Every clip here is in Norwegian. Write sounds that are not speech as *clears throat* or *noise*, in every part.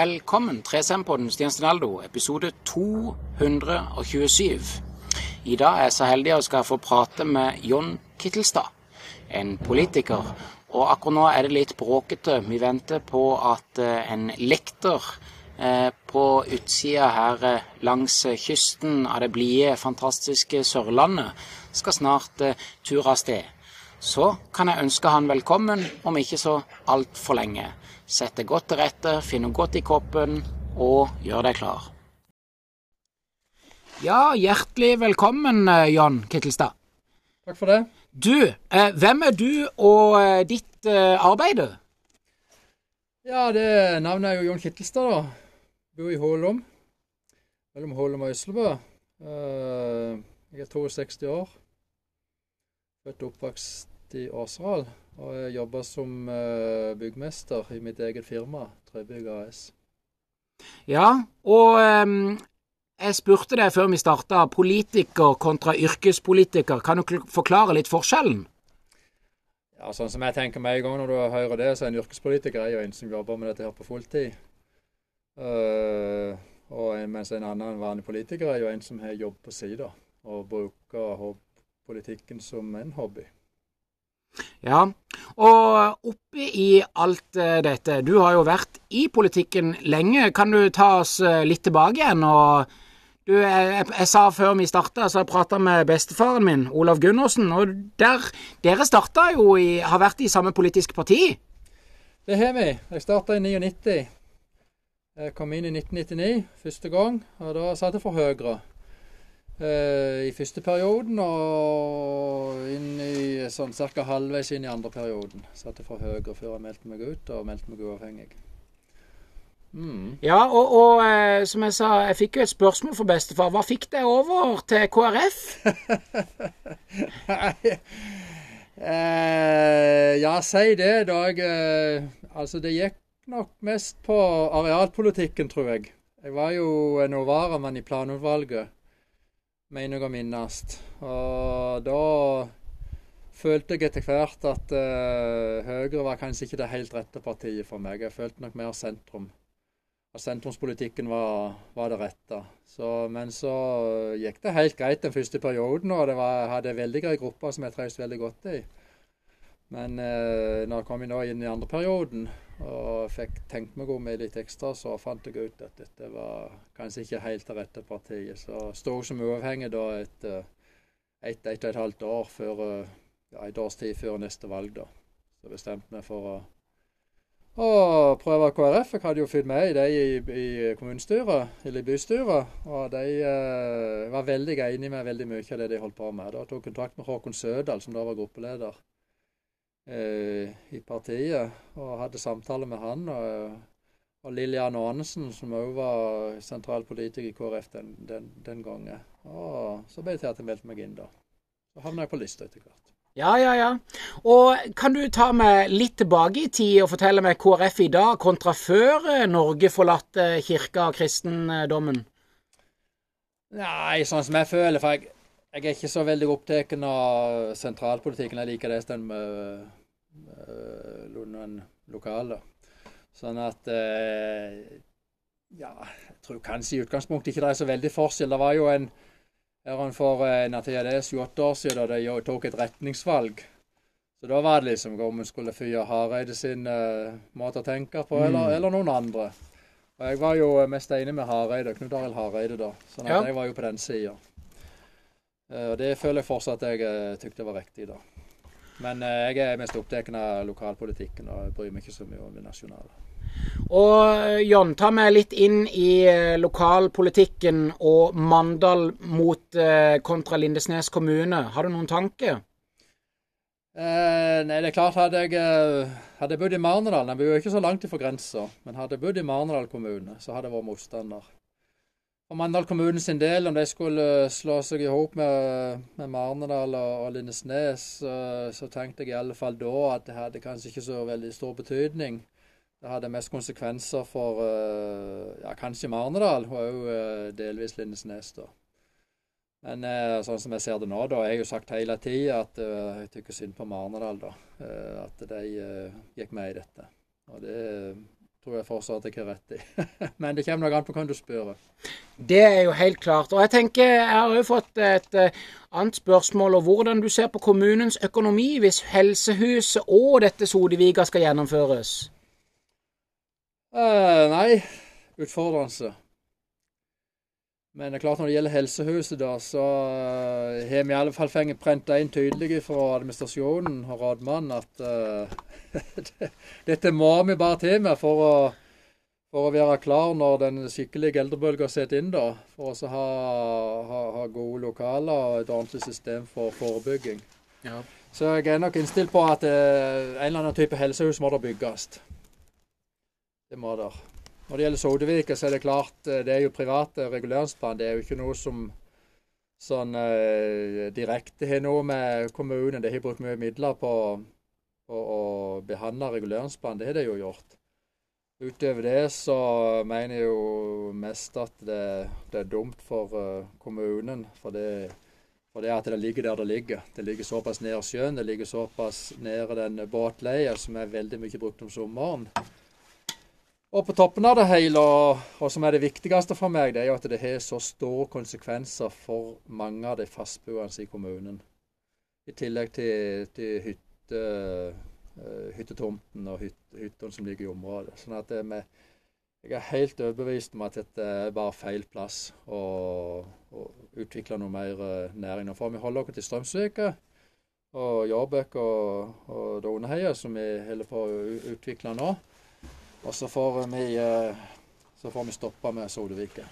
Velkommen 3SM-podden Stian episode 227. I dag er jeg så heldig å skal få prate med Jon Kittelstad, en politiker. Og akkurat nå er det litt bråkete. Vi venter på at eh, en lekter eh, på utsida her eh, langs kysten av det blide, fantastiske Sørlandet skal snart ture av sted. Så kan jeg ønske han velkommen om ikke så altfor lenge. Sett deg godt til rette, finn noe godt i koppen, og gjør deg klar. Ja, hjertelig velkommen, eh, Kittelstad. Takk for det. Du, eh, hvem er du og eh, ditt eh, arbeid? Ja, det navnet er jo Jon Kittelstad, da. Bor i Hålom. Mellom Hålom og Øslebø. Eh, jeg er 62 år. Født og oppvokst i Åseral. Og jeg jobber som uh, byggmester i mitt eget firma, Trebygg AS. Ja, og um, jeg spurte deg før vi starta, politiker kontra yrkespolitiker. Kan du forklare litt forskjellen? Ja, sånn som jeg tenker meg en gang når du hører det, så er en yrkespolitiker er jo en som jobber med dette her på fulltid. Uh, og en, mens en annen vanlig politiker er jo en som har jobb på sida, og bruker politikken som en hobby. Ja, og oppi i alt eh, dette, du har jo vært i politikken lenge. Kan du ta oss eh, litt tilbake igjen? og du, jeg, jeg, sa før vi starta, så jeg prata med bestefaren min, Olav Gundersen. Og der, dere starta jo i, har vært i samme politiske parti? Det har vi. Jeg starta i 99. Jeg kom inn i 1999 første gang, og da satt jeg for Høyre eh, i første perioden og inn i sånn ca. halvveis inn i andre perioden. Satte for Høyre før jeg meldte meg ut, og meldte meg uavhengig. Mm. Ja, og, og eh, som jeg sa, jeg fikk jo et spørsmål for bestefar. Hva fikk deg over til KrF? *laughs* eh, ja, si det, Dag. Eh, altså, det gikk nok mest på arealpolitikken, tror jeg. Jeg var jo Novara-mann i planutvalget mener jeg å minnes. Og da følte jeg etter hvert at uh, Høyre var kanskje ikke det helt rette partiet for meg. Jeg følte nok mer sentrum. At sentrumspolitikken var, var det rette. Så, men så gikk det helt greit den første perioden, og det var, jeg hadde veldig grei gruppe som jeg trivdes veldig godt i. Men uh, når jeg kom inn i andre perioden, og fikk tenkt meg om litt ekstra, så fant jeg ut at dette var kanskje ikke helt det rette partiet. Så sto som uavhengig da et, et, et, et halvt år før ja, et års tid før neste valg, da. Så bestemte meg for å, å prøve KrF. Jeg hadde jo fulgt med i de i, i kommunestyret, eller bystyret. Og de eh, var veldig enige med veldig mye av det de holdt på med. Da tok kontakt med Håkon Sødal, som da var gruppeleder eh, i partiet, og hadde samtale med han. Og, og Lillian Aanesen, som òg var sentralpolitiker i KrF den, den, den gangen. Og så ble det til at jeg meldte meg inn, da. Så havna jeg på lista etter hvert. Ja, ja, ja. Og kan du ta meg litt tilbake i tid og fortelle meg KrF i dag kontra før eh, Norge forlatte kirka og kristendommen? Nei, sånn som jeg føler, for jeg, jeg er ikke så veldig opptatt av sentralpolitikken. Jeg liker det som uh, uh, noen lokaler. Sånn at uh, Ja, jeg tror kanskje i utgangspunktet ikke det er så veldig forskjell. Det var jo en for en det sju-åtte år siden da de tok et retningsvalg. Så da var det liksom om en skulle fyre Hareide sin uh, måte å tenke på, eller, mm. eller, noen andre. Og jeg var jo mest enig med Hareide, Knut Arild Hareide da. Sånn at ja. jeg var jo på den sida. Og Det føler jeg fortsatt at jeg uh, tykte var riktig da. Men uh, jeg er mest opptatt av lokalpolitikken og jeg bryr meg ikke så mye om det nasjonale. Og Jon, ta meg litt inn i lokalpolitikken og Mandal mot kontra Lindesnes kommune. Har du noen tanker? Eh, nei, det er klart Hadde jeg, hadde bodd i Marnedal, Jeg bor jo ikke så langt fra grensa. Men hadde jeg bodd i Marnedal kommune, så hadde jeg vært motstander for Mandal kommune sin del, om de skulle slå seg i hop med, med Marnedal og, og Lindesnes, så, så, tenkte jeg i alle fall da at det hadde kanskje ikke så veldig stor betydning. Det hadde mest konsekvenser for uh, ja, kanskje Marnedal og òg eh, delvis Lindesnes. da. Men sånn som jeg ser det nå, da, jeg har jo sagt hele tida at jeg tykker synd på Marnedal. da, At de gikk med i dette. Og det tror jeg fortsatt jeg har rett i. *laughs* Men det kommer noe an på hvem du spør. Det er jo helt klart. Og jeg tenker, jeg har jo fått et uh, annet spørsmål om hvordan du ser på kommunens økonomi hvis Helsehuset og dette Sodeviga skal gjennomføres? Eh, nei, utfordrende. Men det er klart når det gjelder Helsehuset, da, så uh, har vi i alle fall fått prenta inn tydelig fra administrasjonen og rådmannen at *laughs* dette må vi bare til med for å, for å være klar når den skikkelige eldrebølga setter inn. da, For å ha, ha, ha, gode lokaler og et ordentlig system for forebygging. Ja. Så jeg er nok innstilt på at uh, en eller annen type helsehus må det bygges. Det må der. Når det gjelder Sodevika, så er det klart eh, det er jo private reguleringsplan. Det er jo ikke noe som sånn eh, direkte har noe med kommunen. Det har brukt mye midler på å, å behandle reguleringsplan. Det har de jo gjort. Utover det så mener jeg jo mest at det, det er dumt for kommunen. For det, for det, at det ligger der det ligger. Det ligger såpass nær sjøen, det ligger såpass nær den båtleia som er veldig mye brukt om sommeren. Og på toppen av det hele, og, og, som er det viktigste for meg, det er jo at det har så store konsekvenser for mange av de fastboende i kommunen. I tillegg til, til hytte eh, hyttetomten og hyt, hyttene som ligger i området. Sånn at med, jeg er helt overbevist om at dette er bare feil plass å, å utvikle noe mer eh, næring. Nå vi holde oss til Strømsvika og Jårbøk og, og Doneheia, som vi holder på å utvikle nå. Og så får vi, eh, så får vi stoppe med Sodevika.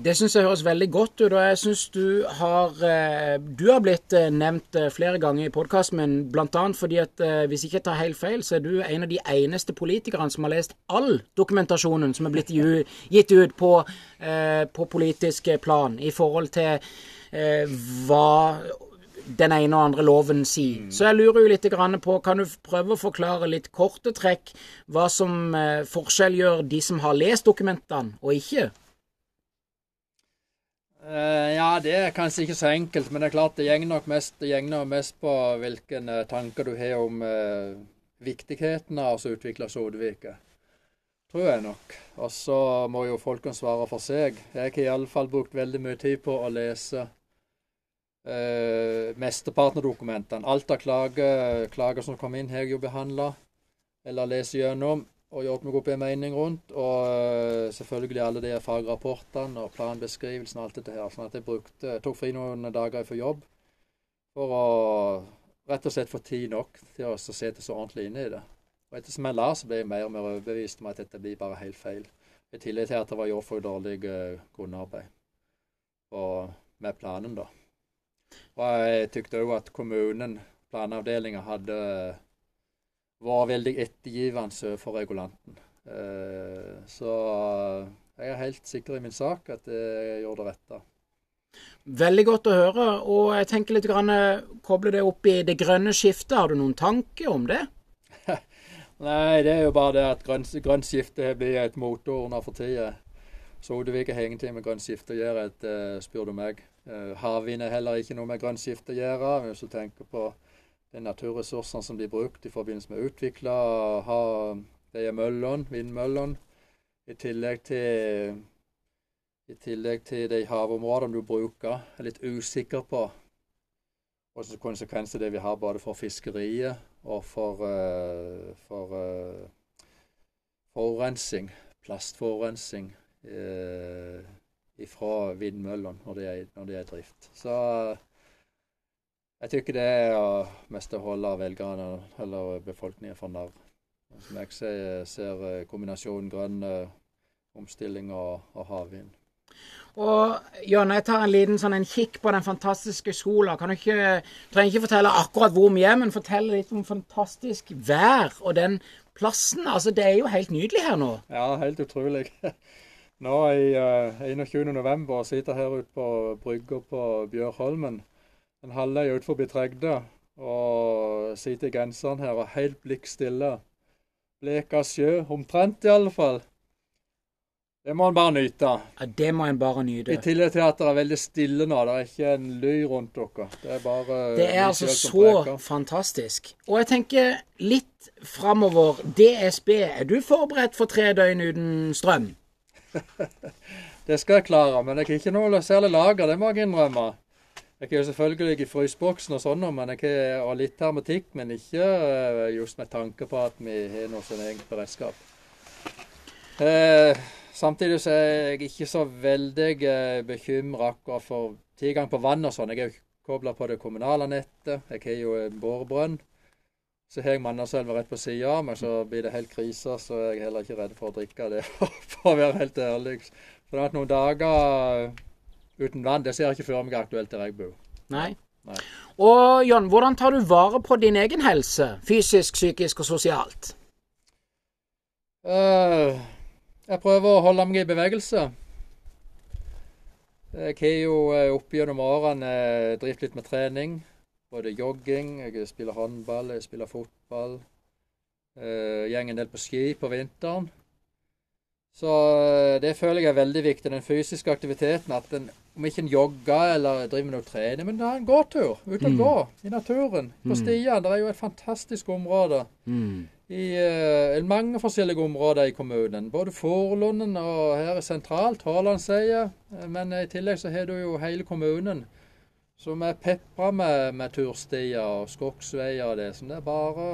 Det syns jeg høres veldig godt ut. Og jeg synes du har eh, Du har blitt eh, nevnt flere ganger i podkasten min, bl.a. fordi at hvis ikke jeg tar helt feil, så er du en av de eneste politikerne som har lest all dokumentasjonen som er blitt gitt ut på, på politisk plan i forhold til hva den ene og andre loven sier. Mm. Så jeg lurer jo litt på, kan du prøve å forklare litt korte trekk hva som forskjell gjør de som har lest dokumentene og ikke? Uh, ja, det er kanskje ikke så enkelt, men det er klart det gjenger nok mest, det mest på hvilke uh, tanker du har om uh, viktigheten av å utvikle Sodevike. Tror jeg nok. Og så må jo folkene svare for seg. Jeg har iallfall brukt veldig mye tid på å lese uh, mesteparten av dokumentene. Alt av klager, klager som kom inn, har jeg jo behandla eller lest gjennom og gjort meg opp en mening rundt. Og uh, selvfølgelig alle de fagrapportene og planbeskrivelsen og alt dette her. Sånn at jeg brukte, jeg tok fri noen dager for jobb for å rett og slett få tid nok til å sette så ordentlig inn i det. Og ettersom jeg la, så ble jeg mer og mer overbevist om at dette blir bare helt feil. I tillegg til at det var gjort for dårlig grunnarbeid og med planen, da. Jeg tykte òg at kommunen, planavdelinga, hadde vært veldig ettergivende for regulanten. Eh, så jeg er helt sikker i min sak at jeg gjorde det rette. Veldig godt å høre. Og jeg tenker litt grann, eh, koble det opp i det grønne skiftet. Har du noen tanker om det? *laughs* Nei, det er jo bare det at grønt, grønt skifte blir et moteord nå for tida. Sodevik har ingenting med grønt skifte å gjøre, et, uh, spør du meg. Uh, havvind er heller ikke noe med grønt skifte å gjøre. Hvis du tenker på de naturressursene som blir brukt i forbindelse med å utvikle ha de møllene, vindmøllene, i tillegg til i tillegg til de havområdene du bruker. Er litt usikker på hvilke konsekvenser det vil ha både for fiskeriet og for, uh, for uh, forurensing, plastforurensing uh, fra vindmøllene når er, når de er i drift. Så jeg tykker det er mest å holde velgerne eller befolkningen for narr. Som jeg ser, ser eh, kombinasjonen grønn eh, omstilling og, og havvind. Og Jørn, jeg tar en liten sånn en kikk på den fantastiske sola. Kan du ikke, trenger ikke fortelle akkurat hvor er, men fortelle litt om fantastisk vær og den plassen. Altså, Det er jo helt nydelig her nå. Ja, helt utrolig. *laughs* Nå i uh, 21.11. sitter her ute på brygga på Bjørholmen en halvøy ut forbi Tregde og sitter i genseren her og helt blikk stille. Bleka sjø, omtrent i alle fall. Det må en bare nyte. Ja, det må en bare nyte. I tillegg til at det er veldig stille nå. Det er ikke en løy rundt dere. Det er bare Det er altså så fantastisk. Og jeg tenker litt framover. DSB, er du forberedt for tre døgn uten strøm? *laughs* Det skal jeg klare, men jeg har ikke noe særlig lager, det må jeg innrømme. Jeg er selvfølgelig fryseboksen og sånn, men jeg har og litt hermetikk, men ikke eh, just med tanke på at vi har noe sin egen beredskap. Eh, samtidig så er jeg ikke så veldig eh, bekymra for tilgang på vann og sånn. Jeg er jo kobla på det kommunale nettet. Jeg har jo en borebrønn. Så har jeg Mannaselva rett på sida av meg, så blir det helt krise. Så er jeg heller ikke redd for å drikke det, *laughs* for å være helt ærlig. For vært noen dager uten vann, det ser jeg ikke for meg aktuelt der jeg bor. Nei. Nei. Og John, hvordan tar du vare på din egen helse? Fysisk, psykisk og sosialt? Uh, jeg prøver å holde meg i bevegelse. Jeg har jo eh, opp gjennom årene eh, drevet litt med trening. Både jogging, jeg spiller håndball, jeg spiller fotball. Uh, Går en del på ski på vinteren. Så eh, det føler jeg er veldig viktig, den fysiske aktiviteten. At en, om ikke en jogger eller driver med noe trening, men ta en gåtur. Ut og Mm. gå i naturen. På Mm. stiene. Det er jo et fantastisk område Mm. i uh, mange forskjellige områder i kommunen. Både Forlunden og her er sentralt, Haalandseia. Eh, Men i tillegg så har du jo hele kommunen som er pepra med, med turstier og skogsveier og det. Så det er bare,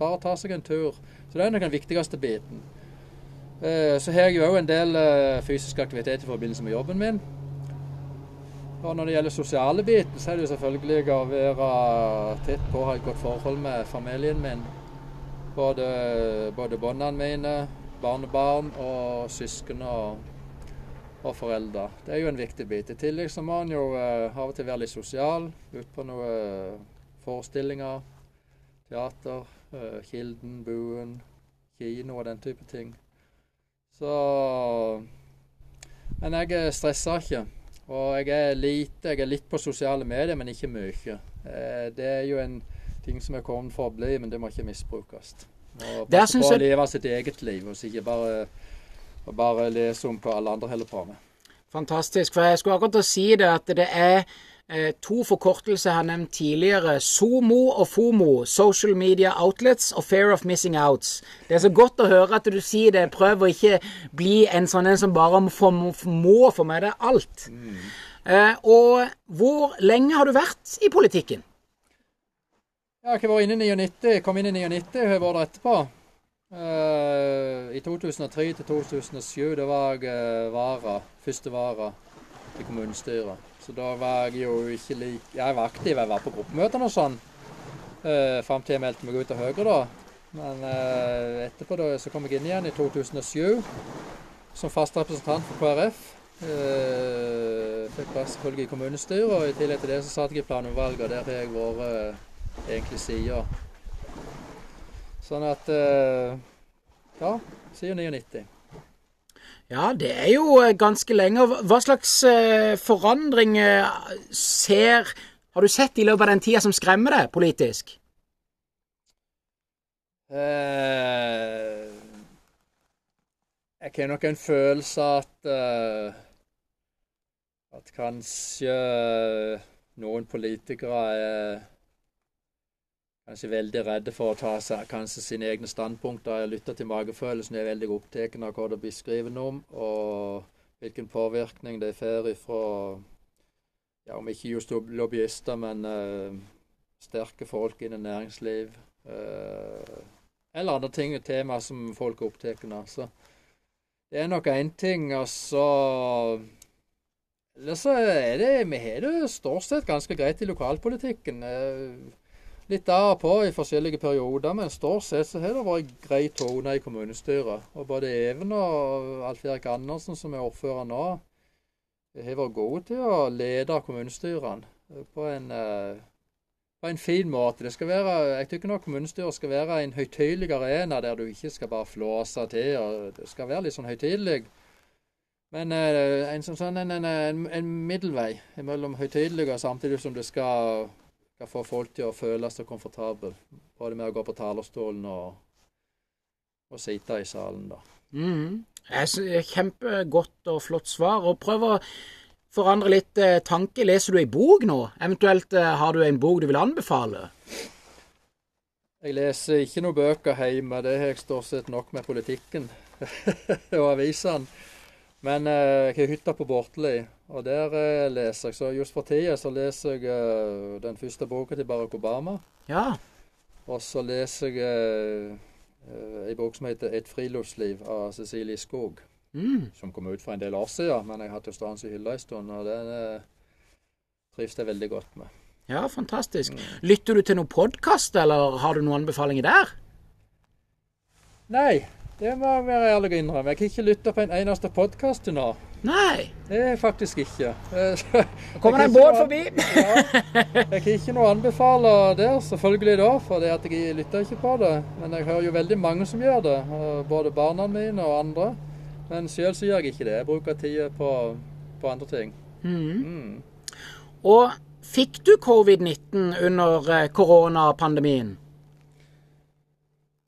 bare å ta seg en tur. Så det er nok den viktigste biten. Eh, Så har jeg jo òg en del eh, fysisk aktivitet i forbindelse med jobben min. Og når det gjelder sosiale biten, så er det jo selvfølgelig å være tett på, ha et godt forhold med familien min. Både, både båndene mine, barnebarn og søsken og, og foreldre. Det er jo en viktig bit. I tillegg så må en jo eh, av og til være litt sosial. Ut på noen forestillinger, teater, eh, Kilden, Buen, kino og den type ting. Så Men jeg eh, stresser ikke. Og jeg er lite, jeg er litt på sosiale medier, men ikke mye. Eh, Det er jo en ting som er kommet for å bli, men det må ikke misbrukes. Og passe på å leve sitt eget liv, og ikke bare, og bare lese om hva alle andre holder på med. Fantastisk. For jeg skulle akkurat til å si det at det er eh, to forkortelser jeg har nevnt tidligere. SOMO og FOMO. Social Media Outlets og Fear of Missing Outs. Det er så godt å høre at du sier det. Prøv å ikke bli en sånn en som bare må må få med deg alt. Eh, og hvor lenge har du vært i politikken? Jeg har ikke vært inne i 99, jeg kom inn i 99 og har vært der etterpå. Eh, I 2003 til 2007 da var jeg uh, vara, første vara i kommunestyret. Så da var jeg jo ikke lik Jeg var aktiv, jeg var på gruppemøtene og sånn. Uh, Fram til jeg meldte meg ut av Høyre, da. Men uh, etterpå da, så kom jeg inn igjen i 2007 som fast representant for KrF. Uh, fikk plass selvfølgelig i kommunestyret, og i tillegg til det så satt jeg i planutvalget, og der har jeg vært eh, egentlig siden. Sånn at eh, Ja, siden 99. Ja, det er jo eh, ganske lenge. Hva slags eh, forandring ser Har du sett i løpet av den tida som skremmer deg politisk? Eh, jeg har nok en følelse at eh, at kanskje noen politikere er kanskje veldig redde for å ta seg kanskje sine egne standpunkter. Jeg lytter til magefølelsen. Jeg er veldig opptatt av hva det blir skrevet om, og hvilken påvirkning det får fra ja, om ikke just lobbyister, men uh, sterke folk innen næringsliv. Uh, eller andre ting, temaer som folk er opptatt av. Så det er nok én ting, og så Eller så er det Vi har det stort sett ganske greit i lokalpolitikken. Eh, Litt av og på i forskjellige perioder, men stort sett så har det vært grei tone i kommunestyret. Og både Even og Alf Erik Andersen, som er ordfører nå, har vært gode til å lede kommunestyrene på en eh, på en fin måte. Det skal være, jeg nok kommunestyret skal være en høytidelig arena der du ikke skal bare flåse til. og Det skal være litt sånn høytidelig. Men eh, sånn, sånn, en, en, en, en middelvei mellom høytidelig og samtidig som det skal, skal få folk til å føle seg komfortable. Både med å gå på talerstolen og, og sitte i salen, da. Mm. Kjempegodt og flott svar. Og prøv å forandre litt eh, tanke. Leser du ei bok nå? Eventuelt eh, har du en bok du vil anbefale? Jeg leser ikke noen bøker hjemme. Det har jeg stort sett nok med politikken *laughs* og avisene. Men eh, jeg har hytta på Bortelid, og der eh, leser jeg. Så just for tida så leser jeg eh, den første boka til Barack Obama. Ja. Og så leser jeg ei bok som heter 'Et friluftsliv' av Cecilie Skog. Mm. Som kom ut for en del år siden, men jeg har hatt stående i hylla en stund. Og den eh, trives jeg veldig godt med. Ja, fantastisk. Lytter du til noen podkast, eller har du noen anbefalinger der? Nei, det må jeg være ærlig og innrømme. Jeg har ikke lytta på en eneste podkast til nå. Nei. Det er jeg faktisk ikke. Eh, så Kommer det en båt forbi? Ja, jeg har ikke noe anbefale der, selvfølgelig da, for det at jeg lytter ikke på det. Men jeg hører jo veldig mange som gjør det, både barna mine og andre. Men sjøl så gjør jeg ikke det. Jeg bruker tida på, på andre ting. Mm. Mm. Og fikk du covid-19 under eh, koronapandemien?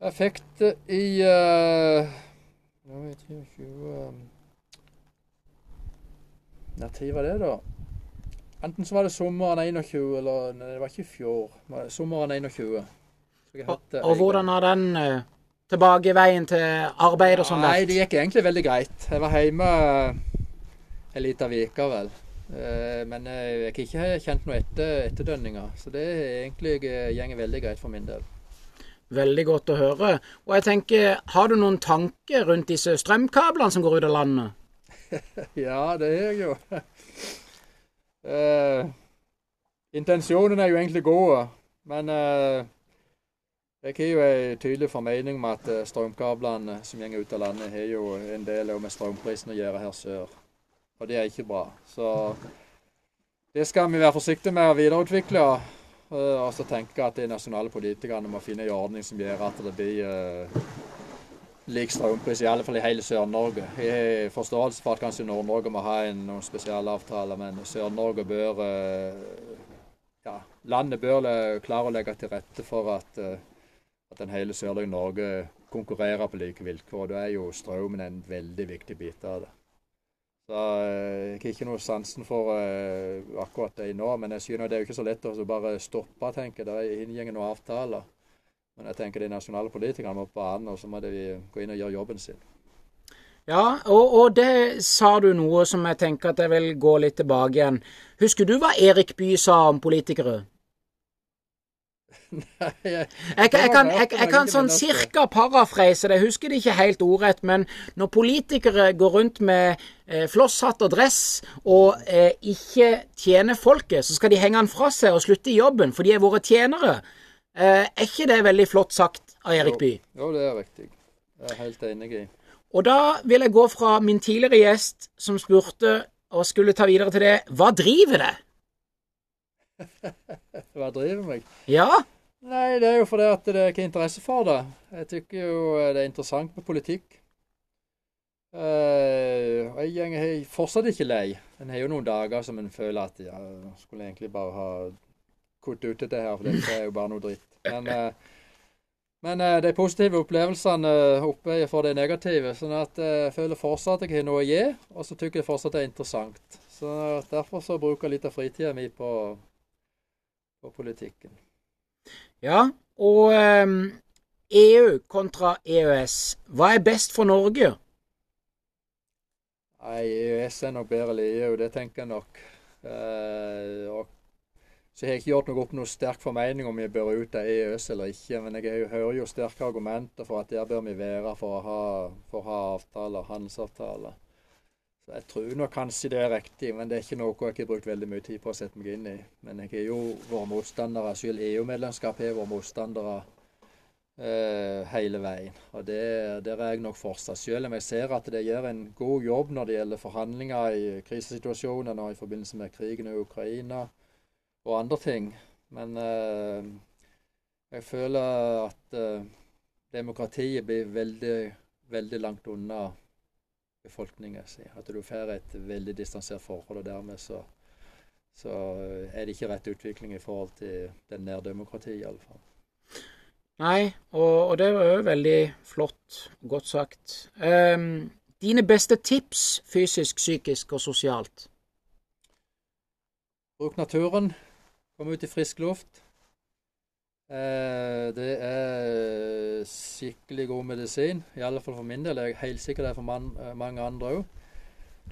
Jeg fikk det i uh, Nå vet jeg ikke tid var det, da? Enten så var det sommeren 21, eller Nei, det var ikke i fjor. Sommeren 21. Så jeg har Og, og hvordan har den eh, tilbakeveien til arbeid og sånn Nei, vært? det gikk egentlig veldig greit. Jeg var hjemme en liten uke, vel. Uh, Men eh, jeg har ikke kjent noe etter, etterdønninger. Så det egentlig uh, går veldig greit for min del. Veldig godt å høre. Og jeg tenker, har du noen tanker rundt disse strømkablene som går ut av landet? *laughs* Ja, det har jeg jo. Uh, *laughs* intensjonen er jo egentlig god, men uh, jeg har jo en tydelig formening om at eh, strømkablene som går ut av landet, har jo en del med strømprisen å gjøre her sør. Og det er ikke bra. Så det skal vi være forsiktige med å videreutvikle. Eh, Og så tenke at de nasjonale politikerne må finne en ordning som gjør at det blir eh, lik strømpris, i alle fall i hele Sør-Norge. Jeg har forståelse for at kanskje Nord-Norge må ha en, noen spesialavtaler, men Sør-Norge bør eh, ja, Landet bør klare å legge til rette for at, at den hele sørlige Norge konkurrerer på like vilkår. Da er jo strømmen en veldig viktig bit av det. Så eh, Jeg har ikke noe sansen for eh, akkurat det nå, men jeg skjønner det er jo ikke så lett å bare stoppe, tenker jeg. Det inngått noen avtaler. Men jeg tenker de nasjonale politikerne må på banen, og så må de gå inn og gjøre jobben sin. Ja, og, og det sa du noe som jeg tenker at jeg vil gå litt tilbake igjen. Husker du hva Erik Bye sa om politikere? Jeg, Jeg, kan- jeg, jeg, kan sånn cirka parafrase det, jeg husker det ikke helt ordrett, men når politikere går rundt med eh, flosshatt og dress og eh, ikke tjener folket, så skal de henge han fra seg og slutte i jobben, for de er våre tjenere. Eh, er ikke det veldig flott sagt av Erik Bye? Jo, det er riktig. Jeg er helt enig i. Og da vil jeg gå fra min tidligere gjest som spurte og skulle ta videre til det. Hva driver det? *laughs* Hva driver meg? Ja, Nei, det er jo fordi at det er ikke interesse for det. Jeg tykker jo det er interessant med politikk. Uh, og jeg jeg er fortsatt ikke lei. En har jo noen dager som en føler at ja, skulle egentlig bare ha kuttet ut dette her, for dette er jo bare noe dritt. Men, uh, men uh, de positive opplevelsene oppveier for de negative. sånn at eh, jeg føler fortsatt at jeg har noe å gi, og så tykker jeg fortsatt det er interessant. Så Derfor så bruker jeg litt av fritida mi på, på politikken. Ja. Og ehm, EU kontra EØS. Hva er best for Norge? Nei, EØS er nok bedre enn EU, det tenker jeg nok. Eh, og så har ikke gjort noe opp noe sterk formening om vi bør ut av EØS eller ikke. Men jeg er hører jo sterke argumenter for at der bør vi være for å ha, for å ha avtaler, handelsavtaler. Så jeg tror nok kanskje det er riktig, men det er ikke noe jeg har brukt veldig mye tid på å sette meg inn i. Men jeg er jo våre motstandere, selv EU-medlemskap har vært motstandere eh, hele veien. Og det, der er jeg nok fortsatt. Selv om jeg ser at det gjør en god jobb når det gjelder forhandlinger i krisesituasjoner nå i forbindelse med krigen i Ukraina og andre ting. Men eh, jeg føler at eh, demokratiet blir veldig, veldig langt unna befolkningen si. At du får et veldig distansert forhold, og dermed så, så er det ikke rett utvikling i forhold til den nærdemokratiet, i alle fall. Nei, og, og det var jo veldig flott. Godt sagt. Um, dine beste tips fysisk, psykisk og sosialt? Bruk naturen. Kom ut i frisk luft. Eh, det er skikkelig god medisin. I alle fall for min del. Jeg er helt sikker det er for man, eh, mange andre òg.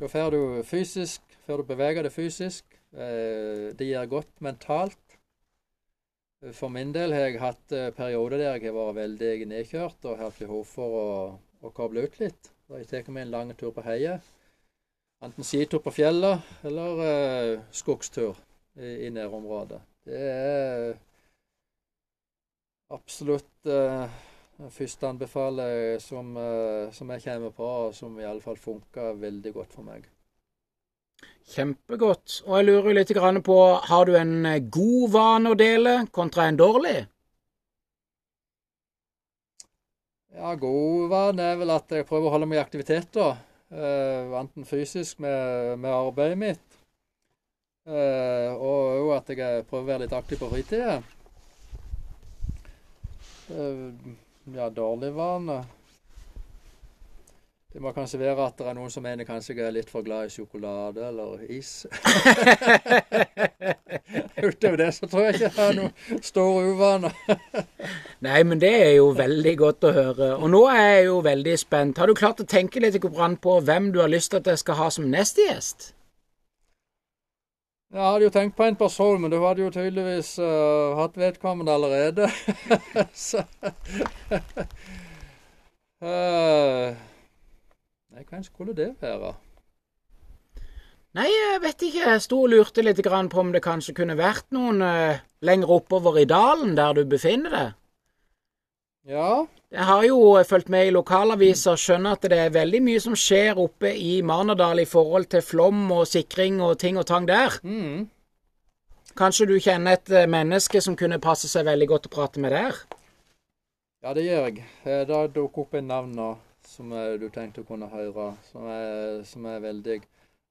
Da får du fysisk, får du bevege deg fysisk. Eh, det gjør godt mentalt. For min del har jeg hatt perioder der jeg har vært veldig nedkjørt og hatt behov for å, å koble ut litt. Da jeg tar meg en lang tur på heiet. Enten skitur på fjellet eller skogstur i, i nærområdet. Det er absolutt uh, den første anbefaler som, uh, som jeg kommer på, og som i alle fall funker veldig godt for meg. Kjempegodt. Og jeg lurer litt på, har du en eh, god vane å dele kontra en dårlig? Ja, god vane er vel at jeg prøver å holde meg i aktivitet, da. Uh, enten fysisk med, med arbeidet mitt, uh, og òg at jeg prøver å være litt aktiv på fritida. Uh, ja, dårlig vane Det må kanskje være at det er noen som mener kanskje jeg er litt for glad i sjokolade eller is. *laughs* Utover det så tror jeg ikke jeg har noen store uvaner. Nei, men det er jo veldig godt å høre. Og nå er jeg jo veldig spent. Har du klart å tenke litt på hvem du har lyst til at jeg skal ha som neste gjest? Jeg hadde jo tenkt på en person, men du hadde jo tydeligvis uh, hatt vedkommende allerede. *laughs* Så uh, *laughs* Nei, hvem skulle det være? Nei, jeg vet ikke. Jeg sto og lurte litt på om det kanskje kunne vært noen uh, lenger oppover i dalen der du befinner deg. Ja. Jeg har jo fulgt med i lokalaviser og skjønner at det er veldig mye som skjer oppe i Marnardal i forhold til flom og sikring og ting og tang der. Mm. Kanskje du kjenner et eh, menneske som kunne passe seg veldig godt å prate med der? Ja, det gjør jeg. Eh, da dukker opp en navn nå som eh, du tenkte å kunne høre, som er, som er veldig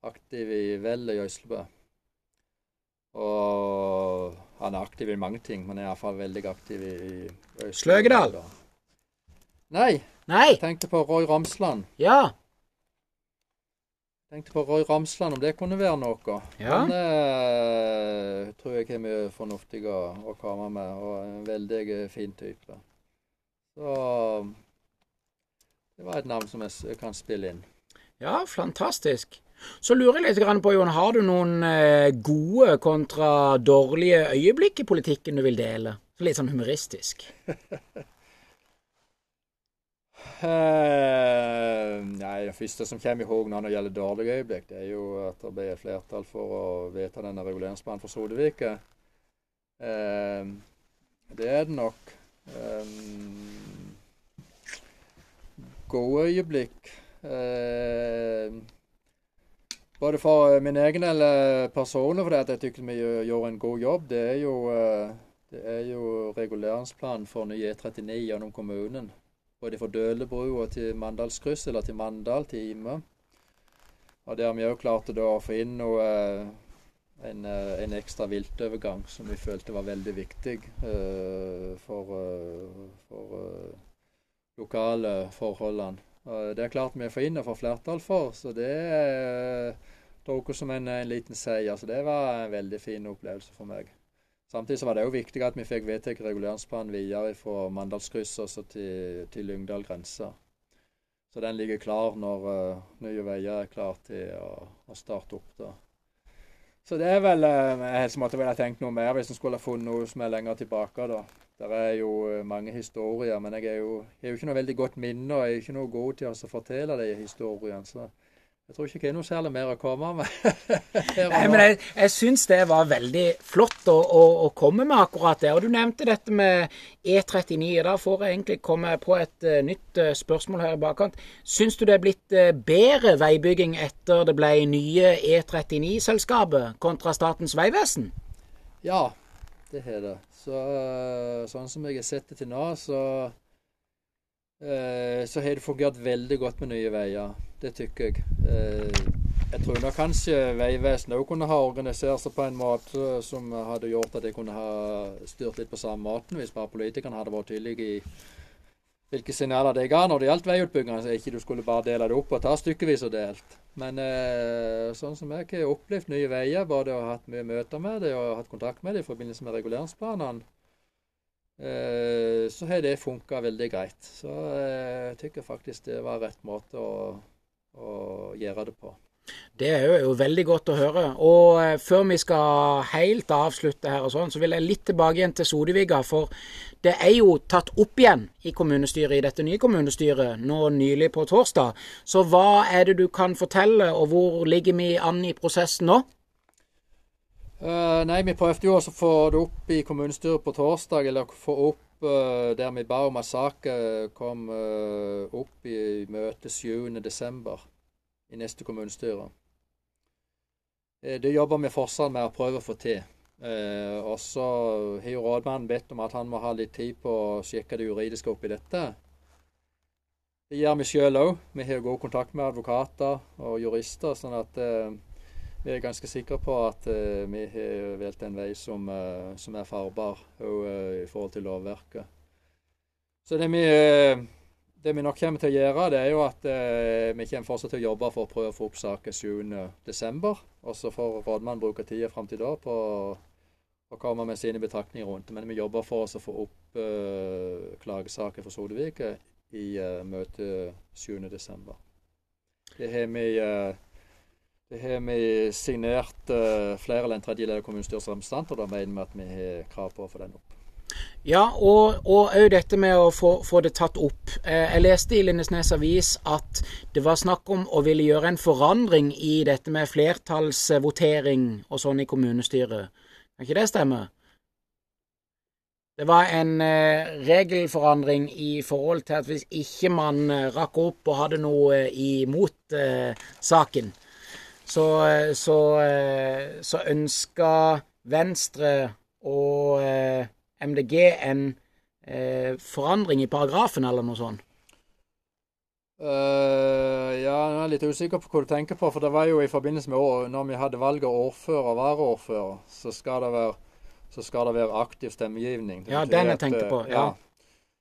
aktiv i Vel i Øyslebø. Og han er aktiv i mange ting, men er iallfall veldig aktiv i, i Sløgedal? Nei. Nei. Jeg tenkte på Roy Ramsland. Ja. Jeg tenkte på Roy Ramsland, om det kunne være noe. Ja. Han eh, tror jeg er mye fornuftig å, å komme med, og en veldig fin type. Så det var et navn som jeg kan spille inn. Ja, fantastisk. Så lurer jeg litt på, Jon, har du noen eh, gode kontra dårlige øyeblikk i politikken du vil dele? Litt sånn humoristisk. *laughs* Uh, nei, Det første som kommer i håp når det gjelder dårlige øyeblikk, det er jo at det ble flertall for å vedta denne reguleringsplanen for Sodevika. Uh, det er det nok. Um, gode øyeblikk uh, både for eh, min egen eller personlig, fordi jeg syns vi gjør en god jobb. Det er jo, eh, det er jo reguleringsplanen for ny E39 gjennom kommunen. Både fra Dølebrua og til Mandalskryss, eller til Mandal, til Ime. Og der vi òg klart å få inn noe, eh, en, en, ekstra viltovergang som vi følte var veldig viktig uh, for, for lokale forholdene. Det er klart vi får inn og får flertall for, så det er oss som en, en liten seier. Så det var en veldig fin opplevelse for meg. Samtidig så var det òg viktig at vi fikk vedtatt reguleringsplanen videre fra Mandalskrysset til, til Lyngdal grense. Så den ligger klar når uh, Nye Veier er klar til å, å starte opp. da. Så det er vel uh, Jeg måtte vel ha tenkt noe mer hvis en skulle ha funnet noe som er lenger tilbake. da. Det er jo uh, mange historier, men jeg jo, jeg er jo ikke noe veldig godt minne, og jeg er ikke noe god til å fortelle de historiene. så jeg tror ikke det er noe særlig mer å komme med. Nei, men Jeg, jeg syns det var veldig flott å, å, å, komme med akkurat det. Og du nevnte dette med E39. Da får jeg egentlig komme på et uh, nytt uh, spørsmål her i bakkant. Syns du det er blitt uh, bedre veibygging etter det ble nye E39-selskapet kontra Statens vegvesen? Ja, det har det. Så, sånn som jeg har sett det til nå, så, så har det fungert veldig godt med Nye Veier. Det tykker jeg. Eh, jeg tror nok kanskje Vegvesenet òg kunne ha organisert seg på en måte som hadde gjort at de kunne ha styrt litt på samme måten, hvis bare politikerne hadde vært tydelige i hvilke signaler det ga når det gjaldt veiutbygging. Så ikke du skulle bare dele det opp og ta stykkevis og delt. Men eh, sånn som jeg har opplevd Nye Veier, både å ha hatt mye møter med det og hatt kontakt med det i forbindelse med reguleringsplanene, eh, så har det funka veldig greit. Så eh, jeg tykker faktisk det var rett måte å, å gjøre det på. Det er jo veldig godt å høre. Og eh, før vi skal helt avslutte her og sånn, så vil jeg litt tilbake igjen til Sodeviga. For det er jo tatt opp igjen i kommunestyret, i dette nye kommunestyret, nå nylig på torsdag. Så hva er det du kan fortelle, og hvor ligger vi an i prosessen nå? Uh, nei, vi prøvde jo også å få det opp i kommunestyret på torsdag, eller få opp uh, der vi ba om at saken kom uh, opp i møte 7.12. i neste kommunestyre. Det jobber vi fortsatt med å prøve å få til. Eh, og så har jo rådmannen bedt om at han må ha litt tid på å sjekke det juridiske oppi dette. Det gjør vi sjøl òg. Vi har god kontakt med advokater og jurister, sånn at eh, vi er ganske sikre på at uh, vi har valgt en vei som, uh, som er farbar og, uh, i forhold til lovverket. Så det vi, eh, det vi, nok kommer til å gjøre, det er jo at vi kommer fortsatt til å jobbe for å prøve å få opp saken 7.12. Og så får rådmannen bruke tida fram til da på å komme med sine betraktninger rundt det. Men vi jobber for å få opp klagesaker for Sodevike i møtet 7.12. Det har vi, det har vi signert uh, flere eller en tredjedel av kommunestyrets representanter. Da mener vi at vi har krav på å få den opp. Ja, og òg dette med å få, få, det tatt opp. Jeg leste i Lindesnes avis at det var snakk om å ville gjøre en forandring i dette med flertallsvotering og sånn i kommunestyret. Kan ikke det stemme? Det var en eh, regelforandring i forhold til at hvis ikke man eh, rakk opp og hadde noe eh, imot eh, saken, så, eh, så, eh, så ønska Venstre og MDG en forandring i paragrafen eller noe sånt. Uh, ja, jeg er litt usikker på hva du tenker på. For det var jo i forbindelse med år, når vi hadde valg av ordfører og varaordfører, så skal det være, så skal det være aktiv stemmegivning. Det ja, den jeg tenkte på. ja. ja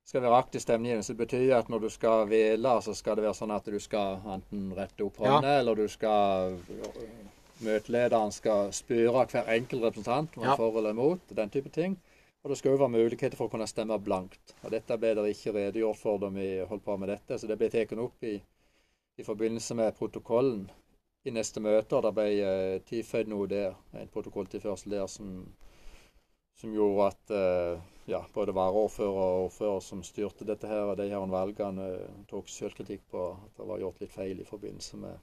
skal være aktiv Så betyr at når du skal hvile, så skal det være sånn at du skal enten rette opp hånda, ja. eller du skal Møtelederen skal spørre hver enkelt representant om ja. for eller imot. Den type ting. Og det skal jo være muligheter for å kunne stemme blankt. Og Dette ble det ikke redegjort for da vi holdt på med dette, så det ble tatt opp i, i, forbindelse med protokollen i neste møte. og Det ble eh, tilføyd noe der, en protokolltilførsel der som, som gjorde at eh, ja, både varaordfører og ordfører som styrte dette her, og de her valgene, eh, tok selvkritikk på at det var gjort litt feil i forbindelse med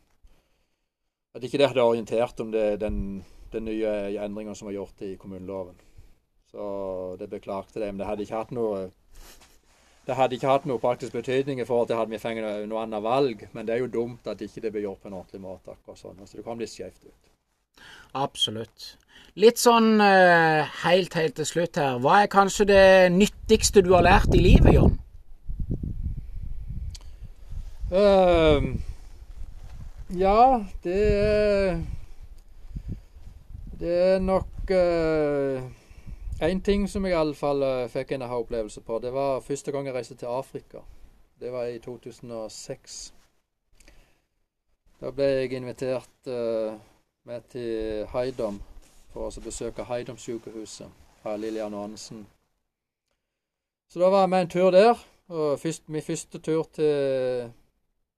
at ikke de hadde orientert om det, den, den nye endringen som var gjort i kommuneloven. Så det beklagte de. Men det hadde ikke hatt noe det hadde ikke hatt noe praktisk betydning i forhold til hadde vi fått noe, annet valg. Men det er jo dumt at ikke det ble gjort på en ordentlig måte. akkurat sånn. Så det kom litt skjevt ut. Absolutt. Litt sånn uh, helt, helt til slutt her. Hva er kanskje det nyttigste du har lært i livet, Jon? Uh, ja, det Det er nok uh, en ting som jeg i alle fall uh, fikk en aha-opplevelse på, det var første gang jeg reiste til Afrika. Det var i 2006. Da ble jeg invitert uh, med til Heidom for å besøke Haidom-sykehuset fra Lillian Arnesen. Så da var jeg med en tur der. og først, Min første tur til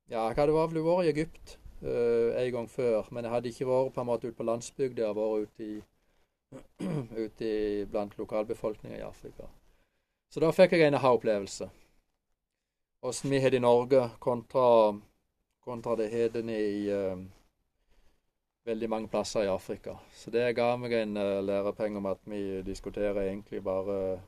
Ja, jeg hadde vel vært i Egypt uh, en gang før, men jeg hadde ikke vært på en måte ute på landsbygda. Jeg hadde vært ute i *clears throat* ute blant lokalbefolkninga i Afrika. Så da fikk jeg en aha-opplevelse. Åssen vi har det i Norge kontra, kontra det har i uh, veldig mange plasser i Afrika. Så det ga meg en uh, lærepenge om at vi diskuterer egentlig bare uh,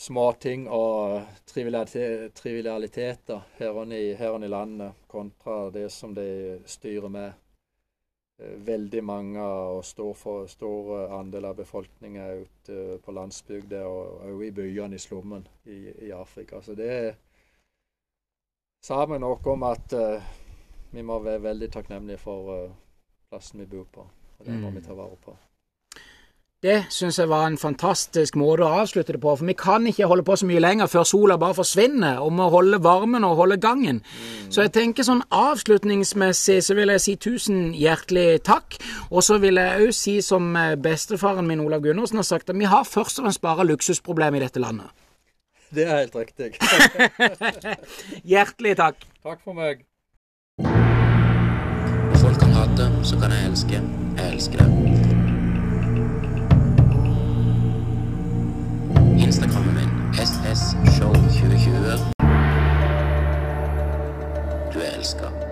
småting og trivialiteter her og her i landet kontra det som de styrer med. Eh, veldig mange og stor, for, stor andel av befolkninga ute på landsbygda og òg i byene i slummen i, i, Afrika. Så det sa meg noe om at uh, vi må være veldig takknemlige for uh, plassen vi bor på. Og det må mm. vi ta vare på. Det syns jeg var en fantastisk måte å avslutte det på, for vi kan ikke holde på så mye lenger før sola bare forsvinner, og må holde varmen og holde gangen. Mm. Så jeg tenker sånn avslutningsmessig så vil jeg si tusen hjertelig takk, og så vil jeg òg si som eh, bestefaren min Olav Gundersen har sagt, at vi har først og fremst bare luksusproblemer i dette landet. Det er helt riktig. *laughs* hjertelig takk. Takk for meg. Folk kan hate, så kan jeg elske. Jeg elsker det. Instagrammen min SSShow2020. Du er elska.